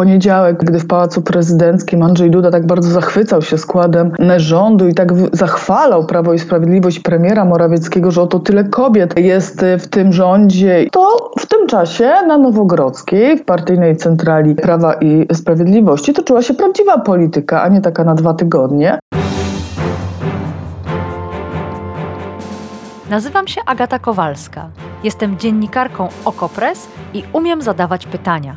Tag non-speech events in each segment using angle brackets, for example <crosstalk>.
poniedziałek, gdy w Pałacu Prezydenckim Andrzej Duda tak bardzo zachwycał się składem rządu i tak zachwalał Prawo i Sprawiedliwość premiera Morawieckiego, że oto tyle kobiet jest w tym rządzie, to w tym czasie na Nowogrodzkiej, w partyjnej centrali Prawa i Sprawiedliwości toczyła się prawdziwa polityka, a nie taka na dwa tygodnie. Nazywam się Agata Kowalska. Jestem dziennikarką Okopres i umiem zadawać pytania.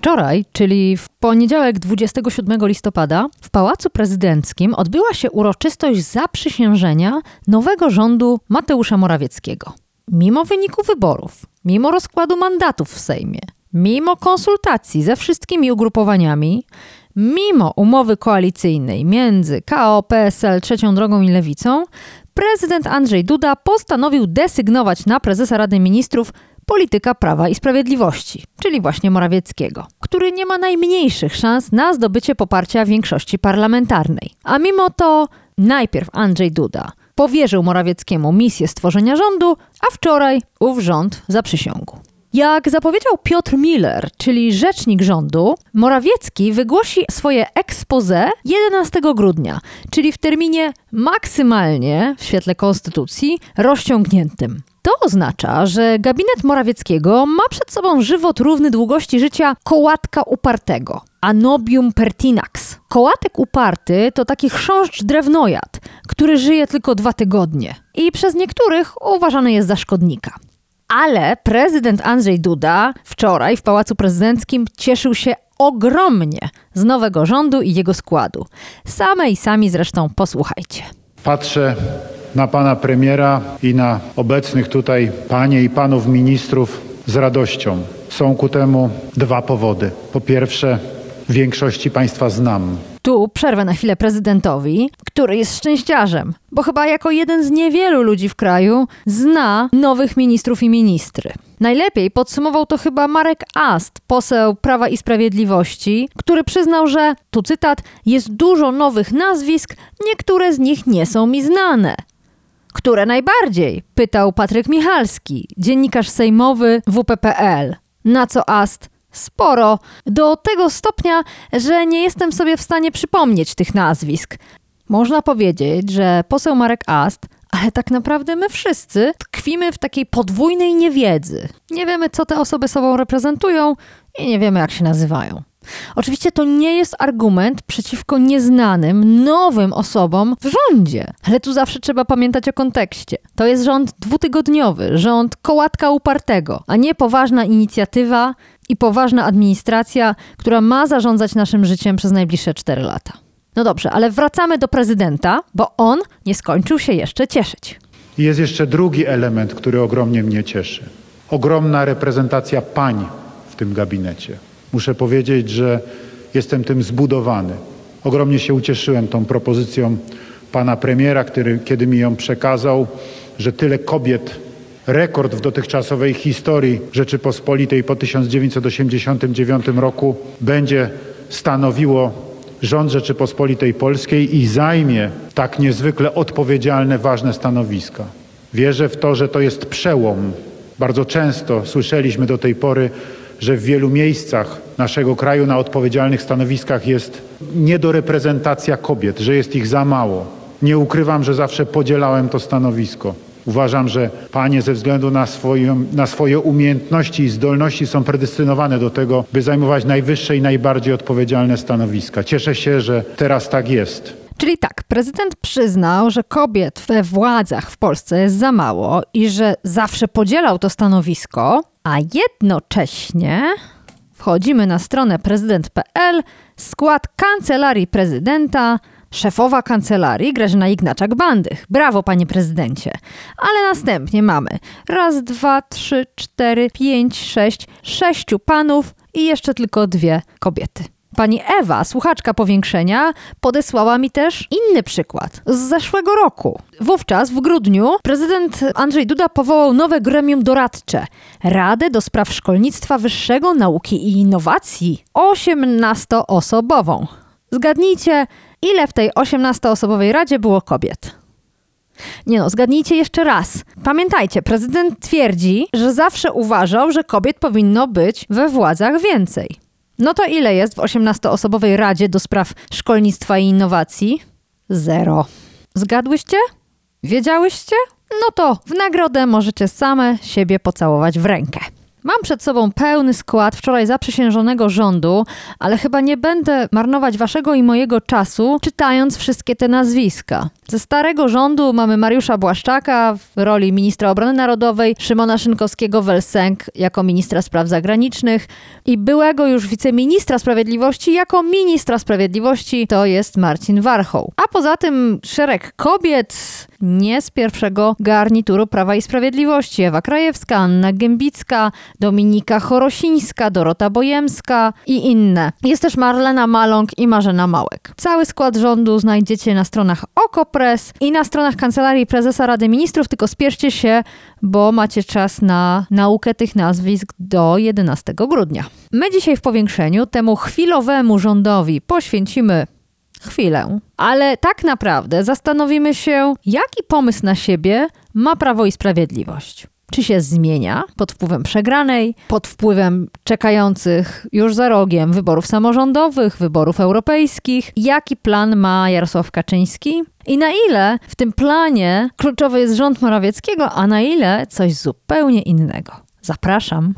Wczoraj, czyli w poniedziałek 27 listopada, w Pałacu Prezydenckim odbyła się uroczystość zaprzysiężenia nowego rządu Mateusza Morawieckiego. Mimo wyniku wyborów, mimo rozkładu mandatów w Sejmie, mimo konsultacji ze wszystkimi ugrupowaniami, mimo umowy koalicyjnej między KO, PSL, Trzecią Drogą i Lewicą, prezydent Andrzej Duda postanowił desygnować na prezesa Rady Ministrów polityka Prawa i Sprawiedliwości, czyli właśnie Morawieckiego, który nie ma najmniejszych szans na zdobycie poparcia większości parlamentarnej. A mimo to najpierw Andrzej Duda powierzył Morawieckiemu misję stworzenia rządu, a wczoraj ów rząd zaprzysiągł. Jak zapowiedział Piotr Miller, czyli rzecznik rządu, Morawiecki wygłosi swoje expose 11 grudnia, czyli w terminie maksymalnie, w świetle konstytucji, rozciągniętym. To oznacza, że gabinet Morawieckiego ma przed sobą żywot równy długości życia kołatka upartego. Anobium pertinax. Kołatek uparty to taki chrząszcz drewnojad, który żyje tylko dwa tygodnie i przez niektórych uważany jest za szkodnika. Ale prezydent Andrzej Duda wczoraj w Pałacu Prezydenckim cieszył się ogromnie z nowego rządu i jego składu. Same i sami zresztą posłuchajcie. Patrzę na pana premiera i na obecnych tutaj panie i panów ministrów z radością. Są ku temu dwa powody. Po pierwsze, większości państwa znam. Tu przerwę na chwilę prezydentowi, który jest szczęściarzem, bo chyba jako jeden z niewielu ludzi w kraju zna nowych ministrów i ministry. Najlepiej podsumował to chyba Marek Ast, poseł Prawa i Sprawiedliwości, który przyznał, że, tu cytat, jest dużo nowych nazwisk, niektóre z nich nie są mi znane. Które najbardziej? pytał Patryk Michalski, dziennikarz sejmowy WPPL. Na co Ast Sporo. Do tego stopnia, że nie jestem sobie w stanie przypomnieć tych nazwisk. Można powiedzieć, że poseł Marek Ast, ale tak naprawdę my wszyscy tkwimy w takiej podwójnej niewiedzy. Nie wiemy, co te osoby sobą reprezentują i nie wiemy, jak się nazywają. Oczywiście to nie jest argument przeciwko nieznanym, nowym osobom w rządzie, ale tu zawsze trzeba pamiętać o kontekście. To jest rząd dwutygodniowy, rząd kołatka upartego, a nie poważna inicjatywa i poważna administracja, która ma zarządzać naszym życiem przez najbliższe 4 lata. No dobrze, ale wracamy do prezydenta, bo on nie skończył się jeszcze cieszyć. Jest jeszcze drugi element, który ogromnie mnie cieszy. Ogromna reprezentacja pań w tym gabinecie. Muszę powiedzieć, że jestem tym zbudowany. Ogromnie się ucieszyłem tą propozycją pana premiera, który, kiedy mi ją przekazał, że tyle kobiet rekord w dotychczasowej historii Rzeczypospolitej po 1989 roku będzie stanowiło rząd Rzeczypospolitej Polskiej i zajmie tak niezwykle odpowiedzialne, ważne stanowiska. Wierzę w to, że to jest przełom. Bardzo często słyszeliśmy do tej pory, że w wielu miejscach naszego kraju na odpowiedzialnych stanowiskach jest niedoreprezentacja kobiet, że jest ich za mało. Nie ukrywam, że zawsze podzielałem to stanowisko. Uważam, że panie ze względu na, swoją, na swoje umiejętności i zdolności są predestynowane do tego, by zajmować najwyższe i najbardziej odpowiedzialne stanowiska. Cieszę się, że teraz tak jest. Czyli tak, prezydent przyznał, że kobiet we władzach w Polsce jest za mało i że zawsze podzielał to stanowisko, a jednocześnie wchodzimy na stronę prezydent.pl, skład kancelarii prezydenta, Szefowa kancelarii Grażyna Ignaczak-Bandych. Brawo, panie prezydencie. Ale następnie mamy raz, dwa, trzy, cztery, pięć, sześć, sześciu panów i jeszcze tylko dwie kobiety. Pani Ewa, słuchaczka powiększenia, podesłała mi też inny przykład z zeszłego roku. Wówczas, w grudniu, prezydent Andrzej Duda powołał nowe gremium doradcze Radę do Spraw Szkolnictwa Wyższego, Nauki i Innowacji 18-osobową. Zgadnijcie, ile w tej 18-osobowej radzie było kobiet? Nie no, zgadnijcie jeszcze raz. Pamiętajcie, prezydent twierdzi, że zawsze uważał, że kobiet powinno być we władzach więcej. No to ile jest w 18-osobowej Radzie do Spraw Szkolnictwa i Innowacji? Zero. Zgadłyście? Wiedziałyście? No to w nagrodę możecie same siebie pocałować w rękę. Mam przed sobą pełny skład wczoraj zaprzysiężonego rządu, ale chyba nie będę marnować waszego i mojego czasu czytając wszystkie te nazwiska. Ze starego rządu mamy Mariusza Błaszczaka w roli ministra obrony narodowej, Szymona Szynkowskiego-Welsenk jako ministra spraw zagranicznych i byłego już wiceministra sprawiedliwości jako ministra sprawiedliwości to jest Marcin Warchoł. A poza tym szereg kobiet nie z pierwszego garnituru Prawa i Sprawiedliwości. Ewa Krajewska, Anna Gębicka, Dominika Chorosińska, Dorota Bojemska i inne. Jest też Marlena Maląg i Marzena Małek. Cały skład rządu znajdziecie na stronach OKO.press i na stronach Kancelarii Prezesa Rady Ministrów, tylko spieszcie się, bo macie czas na naukę tych nazwisk do 11 grudnia. My dzisiaj w powiększeniu temu chwilowemu rządowi poświęcimy chwilę, ale tak naprawdę zastanowimy się, jaki pomysł na siebie ma Prawo i Sprawiedliwość. Czy się zmienia pod wpływem przegranej, pod wpływem czekających już za rogiem wyborów samorządowych, wyborów europejskich? Jaki plan ma Jarosław Kaczyński? I na ile w tym planie kluczowy jest rząd Morawieckiego, a na ile coś zupełnie innego? Zapraszam.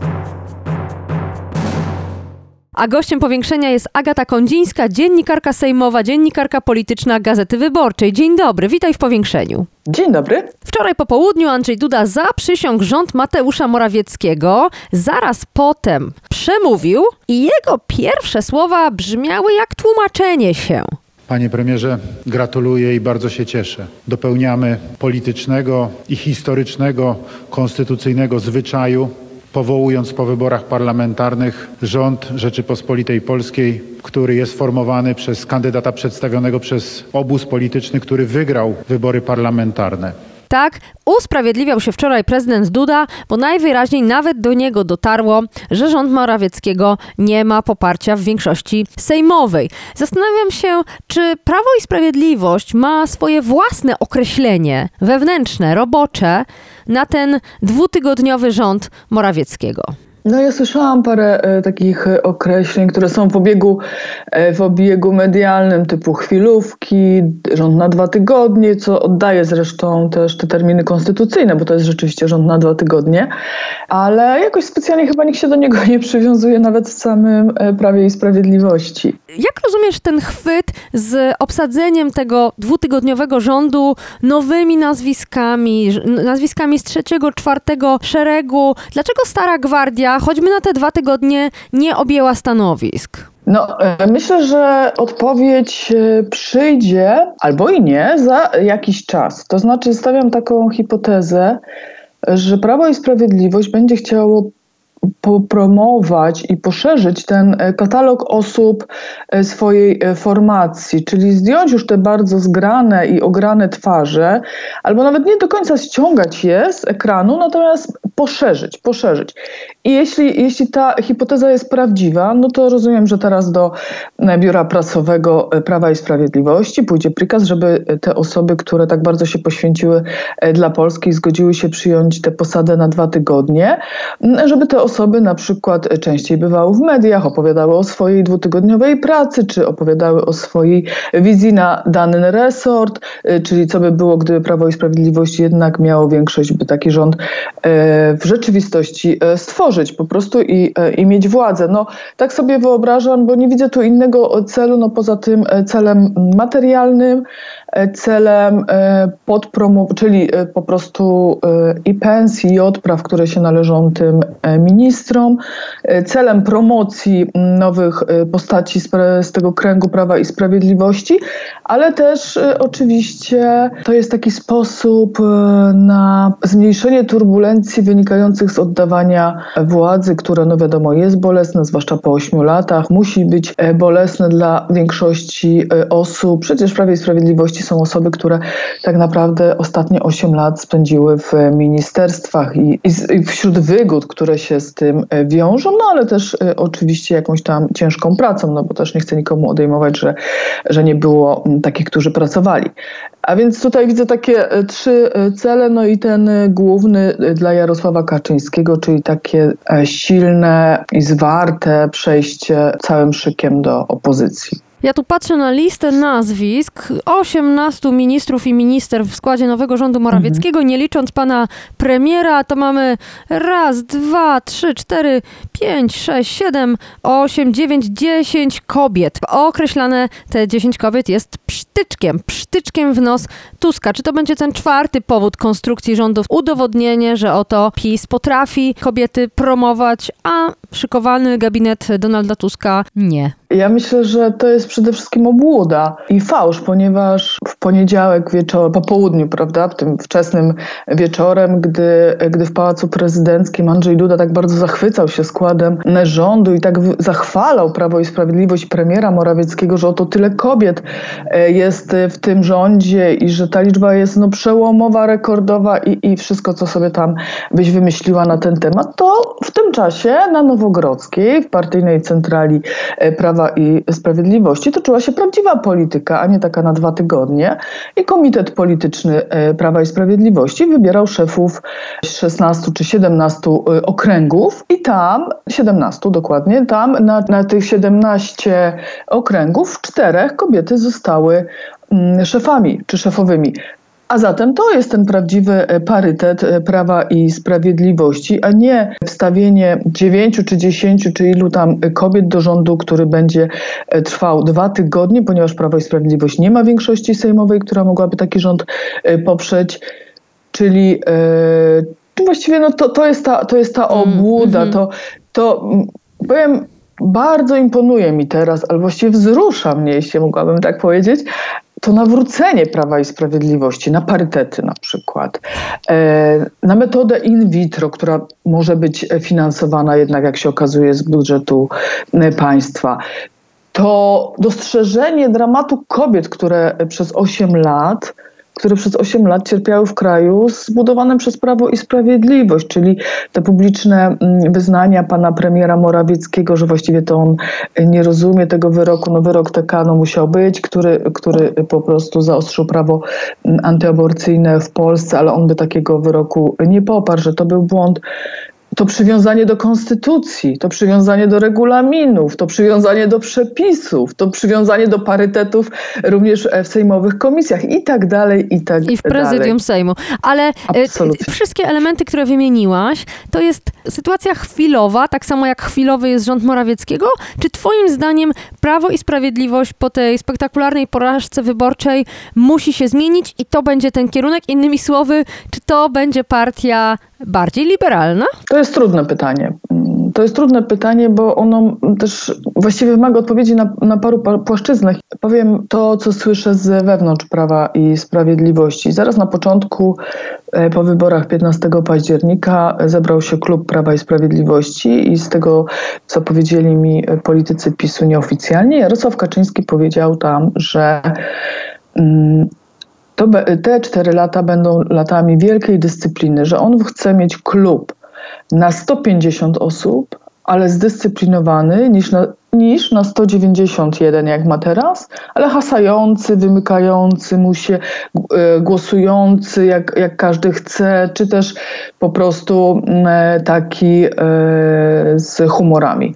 A gościem powiększenia jest Agata Kondzińska, dziennikarka sejmowa, dziennikarka polityczna Gazety Wyborczej. Dzień dobry, witaj w powiększeniu. Dzień dobry. Wczoraj po południu Andrzej Duda zaprzysiągł rząd Mateusza Morawieckiego. Zaraz potem przemówił i jego pierwsze słowa brzmiały jak tłumaczenie się. Panie premierze, gratuluję i bardzo się cieszę. Dopełniamy politycznego i historycznego, konstytucyjnego zwyczaju, powołując po wyborach parlamentarnych rząd Rzeczypospolitej Polskiej, który jest formowany przez kandydata przedstawionego przez obóz polityczny, który wygrał wybory parlamentarne. Tak, usprawiedliwiał się wczoraj prezydent Duda, bo najwyraźniej nawet do niego dotarło, że rząd Morawieckiego nie ma poparcia w większości sejmowej. Zastanawiam się, czy Prawo i Sprawiedliwość ma swoje własne określenie wewnętrzne, robocze na ten dwutygodniowy rząd Morawieckiego. No ja słyszałam parę e, takich e, określeń, które są w obiegu, e, w obiegu medialnym typu chwilówki, rząd na dwa tygodnie, co oddaje zresztą też te terminy konstytucyjne, bo to jest rzeczywiście rząd na dwa tygodnie, ale jakoś specjalnie chyba nikt się do niego nie przywiązuje nawet w samym Prawie i Sprawiedliwości. Jak rozumiesz ten chwyt z obsadzeniem tego dwutygodniowego rządu nowymi nazwiskami, nazwiskami z trzeciego, czwartego szeregu? Dlaczego Stara Gwardia, choćby na te dwa tygodnie, nie objęła stanowisk? No, e, myślę, że odpowiedź e, przyjdzie albo i nie za jakiś czas. To znaczy, stawiam taką hipotezę, że Prawo i Sprawiedliwość będzie chciało popromować i poszerzyć ten e, katalog osób e, swojej e, formacji, czyli zdjąć już te bardzo zgrane i ograne twarze, albo nawet nie do końca ściągać je z ekranu, natomiast poszerzyć, poszerzyć. I jeśli, jeśli ta hipoteza jest prawdziwa, no to rozumiem, że teraz do Biura Prasowego Prawa i Sprawiedliwości pójdzie prikaz, żeby te osoby, które tak bardzo się poświęciły dla Polski i zgodziły się przyjąć tę posadę na dwa tygodnie, żeby te osoby na przykład częściej bywały w mediach, opowiadały o swojej dwutygodniowej pracy, czy opowiadały o swojej wizji na dany resort, e, czyli co by było, gdyby Prawo i Sprawiedliwość jednak miało większość, by taki rząd e, w rzeczywistości e, stworzyć po prostu i, i mieć władzę. No tak sobie wyobrażam, bo nie widzę tu innego celu, no poza tym celem materialnym, celem e, podpromow, czyli po prostu i pensji, i odpraw, które się należą tym ministrom, ministrom e, celem promocji nowych e, postaci z, z tego kręgu Prawa i Sprawiedliwości, ale też e, oczywiście to jest taki sposób na zmniejszenie turbulencji wynikających z oddawania władzy, które no wiadomo jest bolesne, zwłaszcza po ośmiu latach, musi być bolesne dla większości osób. Przecież w Prawie i Sprawiedliwości są osoby, które tak naprawdę ostatnie osiem lat spędziły w ministerstwach i, i, i wśród wygód, które się z tym e, wiążą, no ale też y, oczywiście jakąś tam ciężką pracą, no bo też nie chcę nikomu odejmować, że, że nie było takich, którzy pracowali. A więc tutaj widzę takie e, trzy cele, no i ten główny dla Jarosława Kaczyńskiego, czyli takie silne i zwarte przejście całym szykiem do opozycji. Ja tu patrzę na listę nazwisk 18 ministrów i minister w składzie nowego rządu Morawieckiego, mhm. nie licząc pana premiera, to mamy raz, dwa, trzy, cztery, pięć, sześć, siedem, osiem, dziewięć, dziesięć kobiet. Określane te dziesięć kobiet jest psztyczkiem, psztyczkiem w nos Tuska. Czy to będzie ten czwarty powód konstrukcji rządów? Udowodnienie, że oto PiS potrafi kobiety promować, a szykowany gabinet Donalda Tuska nie. Ja myślę, że to jest przede wszystkim obłuda i fałsz, ponieważ w poniedziałek wieczorem, po południu, prawda, tym wczesnym wieczorem, gdy, gdy w Pałacu Prezydenckim Andrzej Duda tak bardzo zachwycał się składem rządu i tak zachwalał Prawo i Sprawiedliwość premiera Morawieckiego, że oto tyle kobiet e, jest w tym rządzie i że ta liczba jest no, przełomowa, rekordowa i, i wszystko, co sobie tam byś wymyśliła na ten temat, to w tym czasie na Nowogrodzkiej, w partyjnej centrali e, Prawa i Sprawiedliwości toczyła się prawdziwa polityka, a nie taka na dwa tygodnie. I Komitet Polityczny e, Prawa i Sprawiedliwości wybierał szefów 16 czy 17 e, okręgów i tam, 17 dokładnie, tam na, na tych 17 okręgów czterech kobiety zostały mm, szefami czy szefowymi. A zatem to jest ten prawdziwy e, parytet e, prawa i sprawiedliwości, a nie wstawienie dziewięciu czy dziesięciu czy ilu tam kobiet do rządu, który będzie e, trwał dwa tygodnie, ponieważ Prawo i Sprawiedliwość nie ma większości sejmowej, która mogłaby taki rząd poprzeć. Czyli właściwie no to, to, jest ta, to jest ta mm, obłuda, mm -hmm. to, to powiem bardzo imponuje mi teraz, albo właściwie wzrusza mnie, jeśli mogłabym tak powiedzieć, to nawrócenie Prawa i Sprawiedliwości na parytety na przykład, e, na metodę in vitro, która może być finansowana jednak, jak się okazuje, z budżetu e, państwa, to dostrzeżenie dramatu kobiet, które przez 8 lat które przez 8 lat cierpiały w kraju zbudowanym przez Prawo i Sprawiedliwość, czyli te publiczne mm, wyznania pana premiera Morawieckiego, że właściwie to on nie rozumie tego wyroku. No wyrok TK no, musiał być, który, który po prostu zaostrzył prawo mm, antyaborcyjne w Polsce, ale on by takiego wyroku nie poparł, że to był błąd to przywiązanie do konstytucji, to przywiązanie do regulaminów, to przywiązanie do przepisów, to przywiązanie do parytetów również w sejmowych komisjach i tak dalej, i tak dalej. I w prezydium dalej. Sejmu. Ale e, Absolutnie. wszystkie elementy, które wymieniłaś, to jest sytuacja chwilowa, tak samo jak chwilowy jest rząd Morawieckiego? Czy twoim zdaniem Prawo i Sprawiedliwość po tej spektakularnej porażce wyborczej musi się zmienić i to będzie ten kierunek? Innymi słowy, czy to będzie partia bardziej liberalna? To jest trudne pytanie. To jest trudne pytanie, bo ono też właściwie wymaga odpowiedzi na, na paru płaszczyznach. Powiem to, co słyszę z wewnątrz Prawa i Sprawiedliwości. Zaraz na początku, e, po wyborach 15 października, zebrał się klub Prawa i Sprawiedliwości i z tego, co powiedzieli mi politycy PiSu nieoficjalnie, Jarosław Kaczyński powiedział tam, że mm, to te cztery lata będą latami wielkiej dyscypliny, że on chce mieć klub na 150 osób, ale zdyscyplinowany niż na, niż na 191, jak ma teraz, ale hasający, wymykający mu się, e, głosujący jak, jak każdy chce, czy też po prostu e, taki e, z humorami.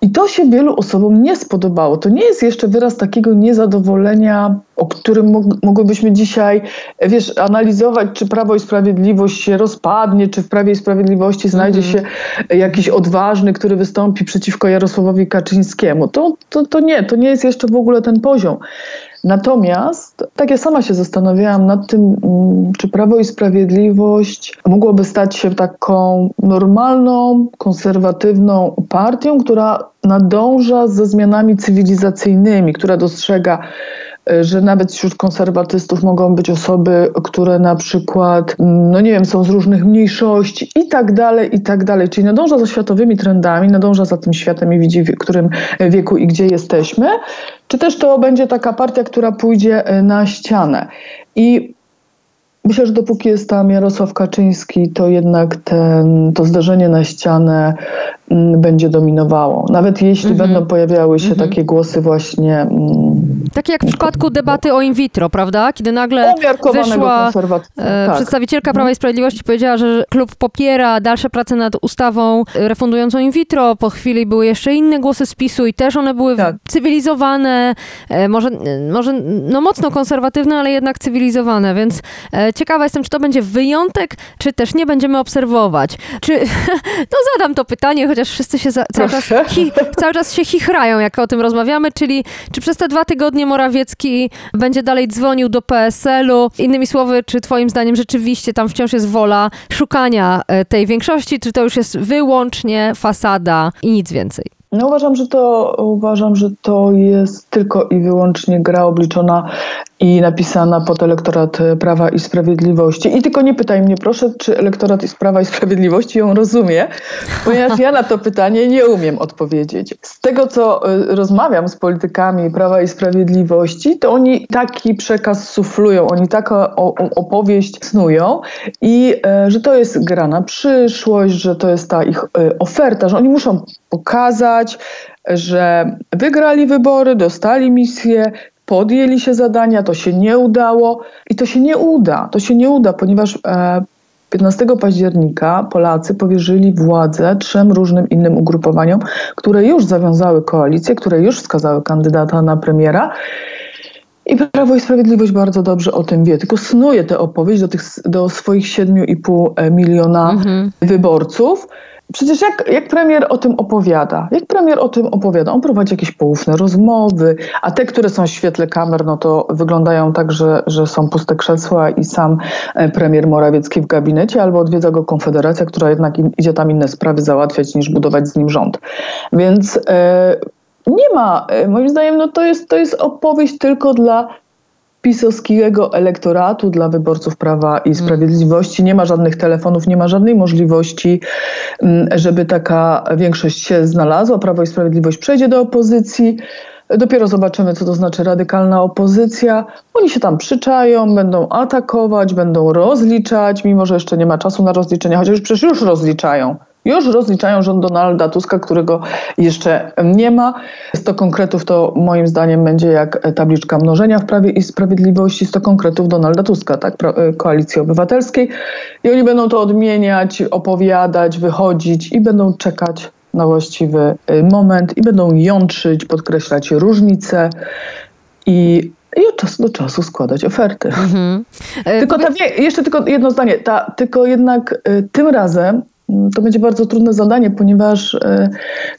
I to się wielu osobom nie spodobało. To nie jest jeszcze wyraz takiego niezadowolenia o którym mogłybyśmy dzisiaj, wiesz, analizować, czy Prawo i Sprawiedliwość się rozpadnie, czy w Prawie i Sprawiedliwości znajdzie mhm. się jakiś odważny, który wystąpi przeciwko Jarosławowi Kaczyńskiemu. To, to, to nie, to nie jest jeszcze w ogóle ten poziom. Natomiast tak ja sama się zastanawiałam nad tym, mm, czy Prawo i Sprawiedliwość mogłoby stać się taką normalną, konserwatywną partią, która nadąża ze zmianami cywilizacyjnymi, która dostrzega że nawet wśród konserwatystów mogą być osoby, które na przykład, mm, no nie wiem, są z różnych mniejszości i tak dalej, i tak dalej. Czyli nadąża za światowymi trendami, nadąża za tym światem i widzi, w którym wieku i gdzie jesteśmy. Czy też to będzie taka partia, która pójdzie e, na ścianę. I Myślę, że dopóki jest tam Jarosław Kaczyński, to jednak ten, to zdarzenie na ścianę będzie dominowało. Nawet jeśli mm -hmm. będą pojawiały się mm -hmm. takie głosy właśnie... Mm, takie jak w przypadku debaty o in vitro, prawda? Kiedy nagle wyszła e, tak. przedstawicielka Prawa i Sprawiedliwości powiedziała, że klub popiera dalsze prace nad ustawą refundującą in vitro. Po chwili były jeszcze inne głosy z PiSu i też one były tak. cywilizowane, e, może, może no mocno konserwatywne, ale jednak cywilizowane, więc e, ciekawa jestem, czy to będzie wyjątek, czy też nie będziemy obserwować. Czy, <laughs> no zadam to pytanie, choć chociaż wszyscy się za, cały, czas hi, cały czas się chichrają, jak o tym rozmawiamy, czyli czy przez te dwa tygodnie Morawiecki będzie dalej dzwonił do PSL-u? Innymi słowy, czy twoim zdaniem rzeczywiście tam wciąż jest wola szukania e, tej większości, czy to już jest wyłącznie fasada i nic więcej? No uważam, że to uważam, że to jest tylko i wyłącznie gra obliczona i napisana pod elektorat Prawa i Sprawiedliwości. I tylko nie pytaj mnie proszę, czy elektorat Prawa i Sprawiedliwości ją rozumie, ponieważ ja na to pytanie nie umiem odpowiedzieć. Z tego, co y, rozmawiam z politykami Prawa i Sprawiedliwości, to oni taki przekaz suflują, oni taką opowieść snują i e, że to jest gra na przyszłość, że to jest ta ich e, oferta, że oni muszą pokazać, że wygrali wybory, dostali misję, podjęli się zadania, to się nie udało i to się nie uda. To się nie uda, ponieważ 15 e, października Polacy powierzyli władzę trzem różnym innym ugrupowaniom, które już zawiązały koalicję, które już wskazały kandydata na premiera. I Prawo i Sprawiedliwość bardzo dobrze o tym wie, tylko snuje tę opowieść do, tych, do swoich 7,5 e, miliona mhm. wyborców. Przecież jak, jak premier o tym opowiada? Jak premier o tym opowiada? On prowadzi jakieś poufne rozmowy, a te, które są w świetle kamer, no to wyglądają tak, że, że są puste krzesła i sam e, premier Morawiecki w gabinecie, albo odwiedza go Konfederacja, która jednak idzie tam inne sprawy załatwiać niż budować z nim rząd. Więc e, nie ma, e, moim zdaniem, no to jest, to jest opowieść tylko dla pisowskiego elektoratu dla wyborców Prawa i mm. Sprawiedliwości. Nie ma żadnych telefonów, nie ma żadnej możliwości, mm, żeby taka większość się znalazła. Prawo i Sprawiedliwość przejdzie do opozycji. Dopiero zobaczymy, co to znaczy radykalna opozycja. Oni się tam przyczają, będą atakować, będą rozliczać, mimo że jeszcze nie ma czasu na rozliczenie, chociaż przecież już rozliczają. Już rozliczają rząd Donalda Tuska, którego jeszcze nie ma. 100 konkretów to moim zdaniem będzie jak tabliczka mnożenia w Prawie i Sprawiedliwości. 100 konkretów Donalda Tuska, tak, y, Koalicji Obywatelskiej. I oni będą to odmieniać, opowiadać, wychodzić i będą czekać na właściwy y, moment i będą jątrzyć, podkreślać różnice i i od czasu do czasu składać oferty. Mhm. E, tylko ta, jeszcze tylko jedno zdanie. Ta, tylko jednak y, tym razem to będzie bardzo trudne zadanie, ponieważ e,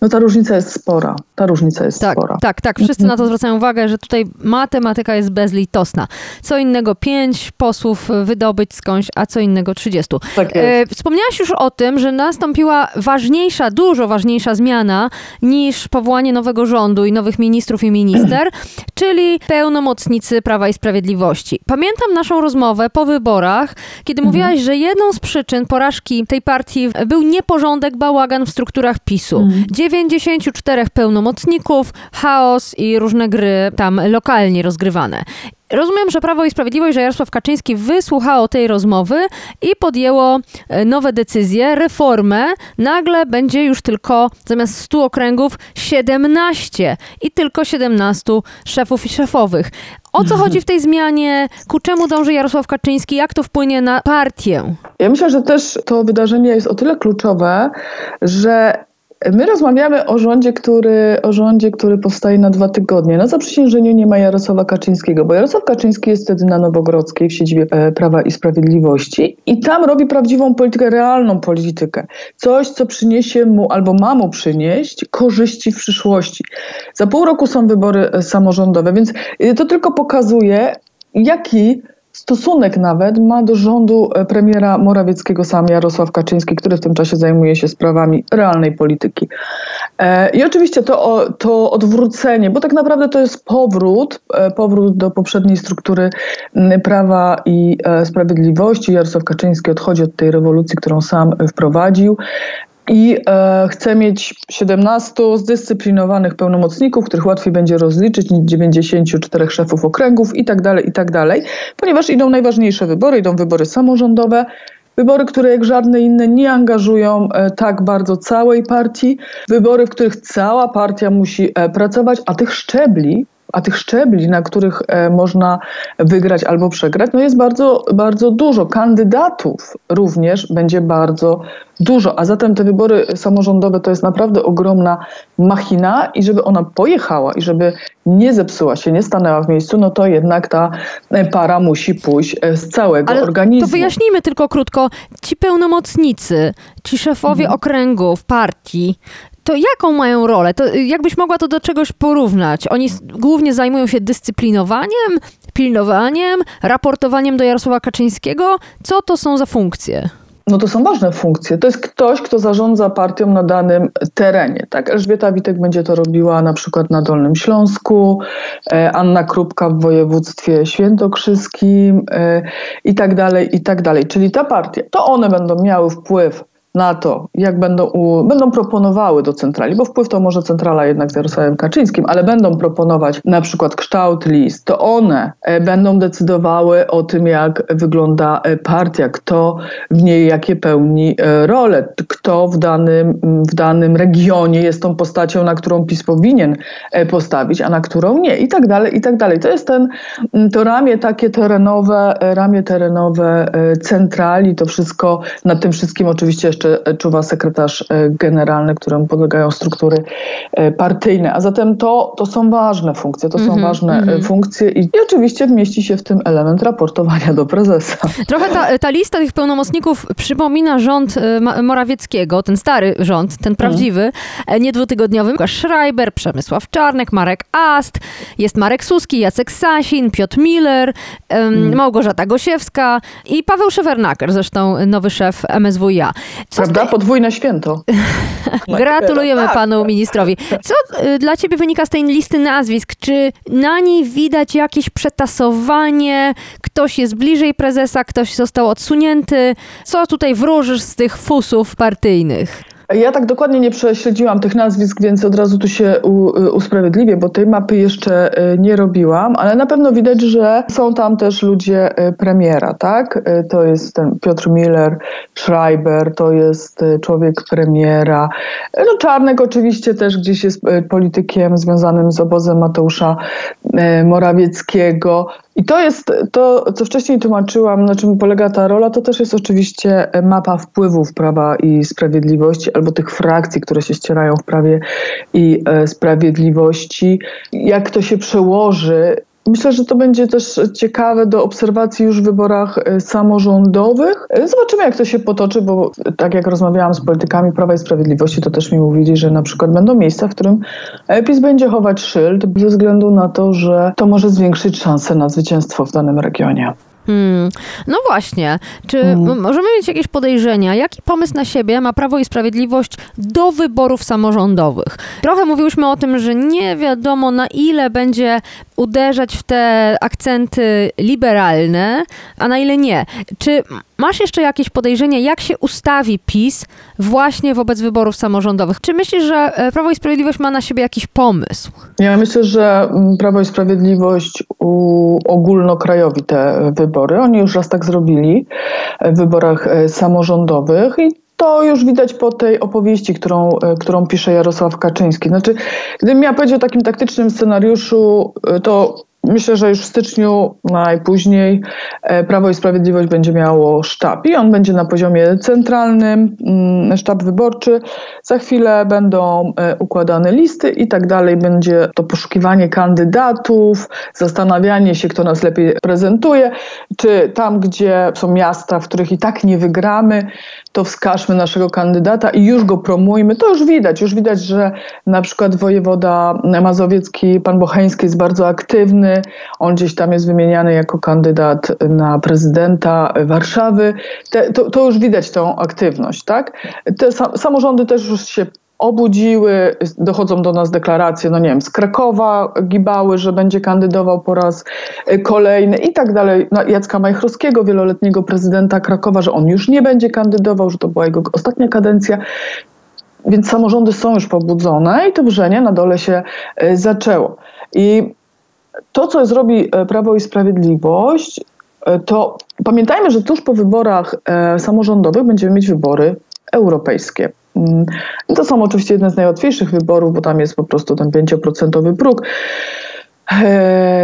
no, ta różnica jest spora. Ta różnica jest tak, spora. Tak, tak. Wszyscy na to zwracają uwagę, że tutaj matematyka jest bezlitosna. Co innego pięć posłów wydobyć skądś, a co innego trzydziestu. Tak e, Wspomniałaś już o tym, że nastąpiła ważniejsza, dużo ważniejsza zmiana niż powołanie nowego rządu i nowych ministrów i minister, <clears throat> czyli pełnomocnicy Prawa i Sprawiedliwości. Pamiętam naszą rozmowę po wyborach, kiedy mhm. mówiłaś, że jedną z przyczyn porażki tej partii był nieporządek, bałagan w strukturach PiSu. Mm. 94 pełnomocników, chaos i różne gry tam lokalnie rozgrywane. Rozumiem, że Prawo i Sprawiedliwość, że Jarosław Kaczyński wysłuchało tej rozmowy i podjęło e, nowe decyzje, reformę. Nagle będzie już tylko zamiast 100 okręgów 17 i tylko 17 szefów i szefowych. O co chodzi w tej zmianie? Ku czemu dąży Jarosław Kaczyński? Jak to wpłynie na partię? Ja myślę, że też to wydarzenie jest o tyle kluczowe, że my rozmawiamy o rządzie, który, o rządzie, który powstaje na dwa tygodnie. Na zaprzysiężeniu nie ma Jarosława Kaczyńskiego, bo Jarosław Kaczyński jest wtedy na Nowogrodzkiej w siedzibie e, Prawa i Sprawiedliwości i tam robi prawdziwą politykę, realną politykę. Coś, co przyniesie mu albo ma mu przynieść korzyści w przyszłości. Za pół roku są wybory e, samorządowe, więc e, to tylko pokazuje, jaki stosunek nawet ma do rządu e, premiera Morawieckiego sam Jarosław Kaczyński, który w tym czasie zajmuje się sprawami realnej polityki. E, I oczywiście to, to odwrócenie, bo tak naprawdę to jest powrót, e, powrót do poprzedniej struktury prawa i sprawiedliwości. Jarosław Kaczyński odchodzi od tej rewolucji, którą sam wprowadził i e, chce mieć 17 zdyscyplinowanych pełnomocników, których łatwiej będzie rozliczyć niż 94 szefów okręgów i tak tak ponieważ idą najważniejsze wybory, idą wybory samorządowe, Wybory, które jak żadne inne nie angażują e, tak bardzo całej partii. Wybory, w których cała partia musi e, pracować, a tych szczebli a tych szczebli, na których e, można wygrać albo przegrać, no jest bardzo, bardzo dużo. Kandydatów również będzie bardzo dużo, a zatem te wybory samorządowe to jest naprawdę ogromna machina i żeby ona pojechała i żeby nie zepsuła się, nie stanęła w miejscu, no to jednak ta para musi pójść e, z całego Ale organizmu. To wyjaśnijmy tylko krótko. Ci pełnomocnicy, ci szefowie mhm. okręgów, partii, to jaką mają rolę? To jakbyś mogła to do czegoś porównać? Oni głównie zajmują się dyscyplinowaniem, pilnowaniem, raportowaniem do Jarosława Kaczyńskiego. Co to są za funkcje? No to są ważne funkcje. To jest ktoś, kto zarządza partią na danym terenie. Tak? Elżbieta Witek będzie to robiła na przykład na Dolnym Śląsku, e, Anna Krupka w województwie świętokrzyskim e, i tak dalej, i tak dalej. Czyli ta partia, to one będą miały wpływ na to, jak będą, u, będą proponowały do centrali, bo wpływ to może centrala jednak z Jarosławem Kaczyńskim, ale będą proponować na przykład kształt list, to one e, będą decydowały o tym, jak wygląda e, partia, kto w niej jakie pełni e, role, kto w danym, w danym regionie jest tą postacią, na którą PiS powinien postawić, a na którą nie i tak dalej, i tak dalej. To jest ten, to ramię takie terenowe, ramię terenowe centrali, to wszystko, nad tym wszystkim oczywiście jeszcze jeszcze czuwa sekretarz e, generalny, któremu podlegają struktury e, partyjne. A zatem to, to są ważne funkcje, to mm -hmm, są mhm, ważne mm -hmm. funkcje i, i, oczywiście mieści się w tym element raportowania do prezesa. Trochę ta, ta lista tych pełnomocników przypomina rząd Morawieckiego, ten stary rząd, ten prawdziwy, mm. nie dwutygodniowy. Łukasz Schreiber, Przemysław Czarnek, Marek Ast, jest Marek Suski, Jacek Sasin, Piotr Miller, um, Małgorzata Gosiewska i Paweł Szewernaker, zresztą nowy szef MSWiA. Prawda? Podwójne święto. <laughs> Gratulujemy tak. panu ministrowi. Co y, dla ciebie wynika z tej listy nazwisk? Czy na niej widać jakieś przetasowanie? Ktoś jest bliżej prezesa, ktoś został odsunięty? Co tutaj wróżysz z tych fusów partyjnych? Ja tak dokładnie nie prześledziłam tych nazwisk, więc od razu tu się usprawiedliwię, bo tej mapy jeszcze e, nie robiłam, ale na pewno widać, że są tam też ludzie e, premiera, tak? To jest ten Piotr Miller, Schreiber, to jest człowiek premiera. No Czarnek oczywiście też gdzieś jest politykiem związanym z obozem Mateusza Morawieckiego. I to jest to, co wcześniej tłumaczyłam, na czym polega ta rola, to też jest oczywiście mapa wpływów Prawa i Sprawiedliwości, albo tych frakcji, które się ścierają w Prawie i e, Sprawiedliwości. Jak to się przełoży Myślę, że to będzie też ciekawe do obserwacji już w wyborach e, samorządowych. E, zobaczymy, jak to się potoczy, bo tak jak rozmawiałam z politykami Prawa i Sprawiedliwości, to też mi mówili, że na przykład będą miejsca, w którym PiS będzie chować szyld ze względu na to, że to może zwiększyć szanse na zwycięstwo w danym regionie. Hmm. No właśnie. Czy hmm. możemy mieć jakieś podejrzenia, jaki pomysł na siebie ma Prawo i Sprawiedliwość do wyborów samorządowych? Trochę mówiłyśmy o tym, że nie wiadomo na ile będzie uderzać w te akcenty liberalne, a na ile nie. Czy masz jeszcze jakieś podejrzenia, jak się ustawi PiS właśnie wobec wyborów samorządowych? Czy myślisz, że e, Prawo i Sprawiedliwość ma na siebie jakiś pomysł? Ja myślę, że mm, Prawo i Sprawiedliwość ogólnokrajowi te wybory. Oni już raz tak zrobili w wyborach e, samorządowych i to już widać po tej opowieści, którą, e, którą pisze Jarosław Kaczyński. Znaczy, gdybym miała powiedzieć o takim taktycznym scenariuszu, to myślę, że już w styczniu najpóźniej e, Prawo i Sprawiedliwość będzie miało sztab i on będzie na poziomie centralnym, mm, sztab wyborczy. Za chwilę będą e, układane listy i tak dalej. Będzie to poszukiwanie kandydatów, zastanawianie się, kto nas lepiej prezentuje, czy tam, gdzie są miasta, w których i tak nie wygramy, to wskażmy naszego kandydata i już go promujmy. To już widać, już widać, że na przykład wojewoda mazowiecki, pan Bocheński jest bardzo aktywny. On gdzieś tam jest wymieniany jako kandydat na prezydenta Warszawy. Te, to, to, już widać tą aktywność, tak? Te samorządy też już się obudziły, dochodzą do nas deklaracje, no nie wiem, z Krakowa gibały, że będzie kandydował po raz kolejny i tak dalej. No, Jacka Majchrowskiego, wieloletniego prezydenta Krakowa, że on już nie będzie kandydował, że to była jego ostatnia kadencja. Więc samorządy są już pobudzone i to wrzenie na dole się y, zaczęło. I to, co zrobi y, Prawo i Sprawiedliwość, to pamiętajmy, że tuż po wyborach samorządowych będziemy mieć wybory europejskie. Mm, to są oczywiście jedne z najłatwiejszych wyborów, bo tam jest po prostu ten 5% próg e,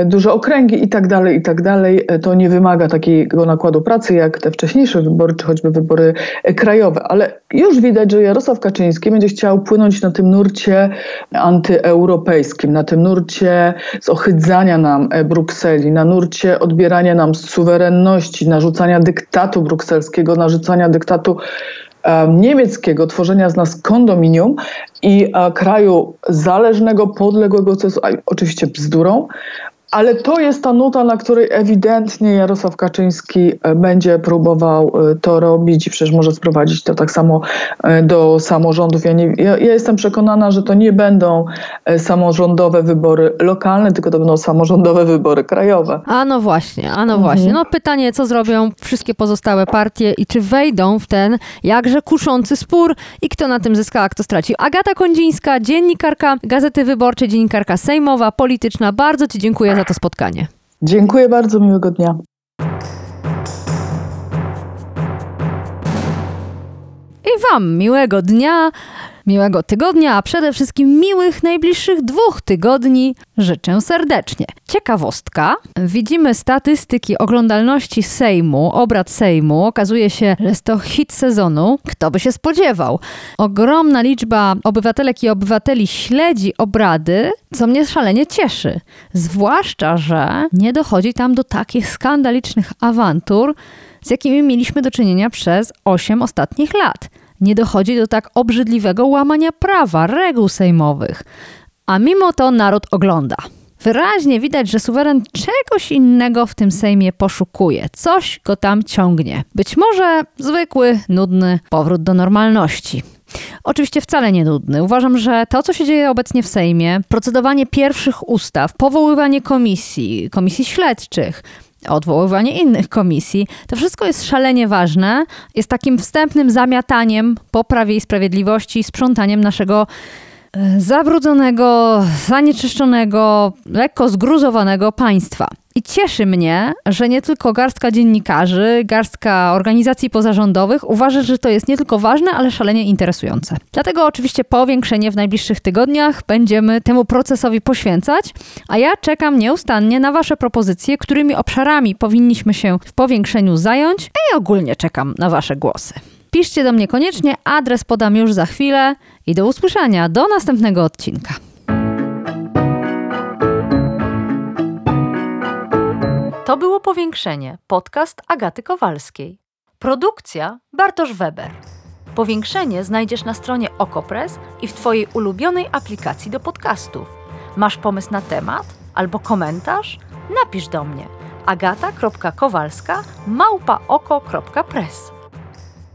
duże okręgi i tak dalej, i tak dalej. E, to nie wymaga takiego nakładu pracy jak te wcześniejsze wybory, czy choćby wybory e, krajowe. Ale już widać, że Jarosław Kaczyński będzie chciał płynąć na tym nurcie antyeuropejskim, na tym nurcie zohydzania nam Brukseli, na nurcie odbierania nam suwerenności, narzucania dyktatu brukselskiego, narzucania dyktatu niemieckiego tworzenia z nas kondominium i kraju zależnego, podległego, co jest oczywiście bzdurą, ale to jest ta nuta, na której ewidentnie Jarosław Kaczyński e, będzie próbował e, to robić i przecież może sprowadzić to tak samo e, do samorządów. Ja, nie, ja, ja jestem przekonana, że to nie będą samorządowe wybory lokalne, tylko to będą samorządowe wybory krajowe. A no właśnie, a no mhm. właśnie. No pytanie, co zrobią wszystkie pozostałe partie i czy wejdą w ten jakże kuszący spór i kto na tym zyska, a kto straci. Agata Kondzińska, dziennikarka Gazety Wyborczej, dziennikarka sejmowa, polityczna. Bardzo Ci dziękuję za to spotkanie. Dziękuję bardzo, miłego dnia. I Wam miłego dnia, miłego tygodnia, a przede wszystkim miłych najbliższych dwóch tygodni życzę serdecznie. Ciekawostka. Widzimy statystyki oglądalności Sejmu, obrad Sejmu. Okazuje się, że jest to hit sezonu. Kto by się spodziewał? Ogromna liczba obywatelek i obywateli śledzi obrady, co mnie szalenie cieszy. Zwłaszcza, że nie dochodzi tam do takich skandalicznych awantur, z jakimi mieliśmy do czynienia przez 8 ostatnich lat. Nie dochodzi do tak obrzydliwego łamania prawa, reguł sejmowych. A mimo to naród ogląda. Wyraźnie widać, że suweren czegoś innego w tym Sejmie poszukuje. Coś go tam ciągnie. Być może zwykły, nudny powrót do normalności. Oczywiście wcale nie nudny. Uważam, że to, co się dzieje obecnie w Sejmie, procedowanie pierwszych ustaw, powoływanie komisji, komisji śledczych, odwoływanie innych komisji. To wszystko jest szalenie ważne. Jest takim wstępnym zamiataniem po prawie i sprawiedliwości, sprzątaniem naszego zabrudzonego, zanieczyszczonego, lekko zgruzowanego państwa. I cieszy mnie, że nie tylko garstka dziennikarzy, garstka organizacji pozarządowych uważa, że to jest nie tylko ważne, ale szalenie interesujące. Dlatego oczywiście powiększenie w najbliższych tygodniach będziemy temu procesowi poświęcać, a ja czekam nieustannie na Wasze propozycje, którymi obszarami powinniśmy się w powiększeniu zająć i ogólnie czekam na Wasze głosy. Piszcie do mnie koniecznie, adres podam już za chwilę i do usłyszenia do następnego odcinka. To było Powiększenie, podcast Agaty Kowalskiej. Produkcja Bartosz Weber. Powiększenie znajdziesz na stronie Okopres i w Twojej ulubionej aplikacji do podcastów. Masz pomysł na temat albo komentarz? Napisz do mnie agata.kowalska małpaoko.press.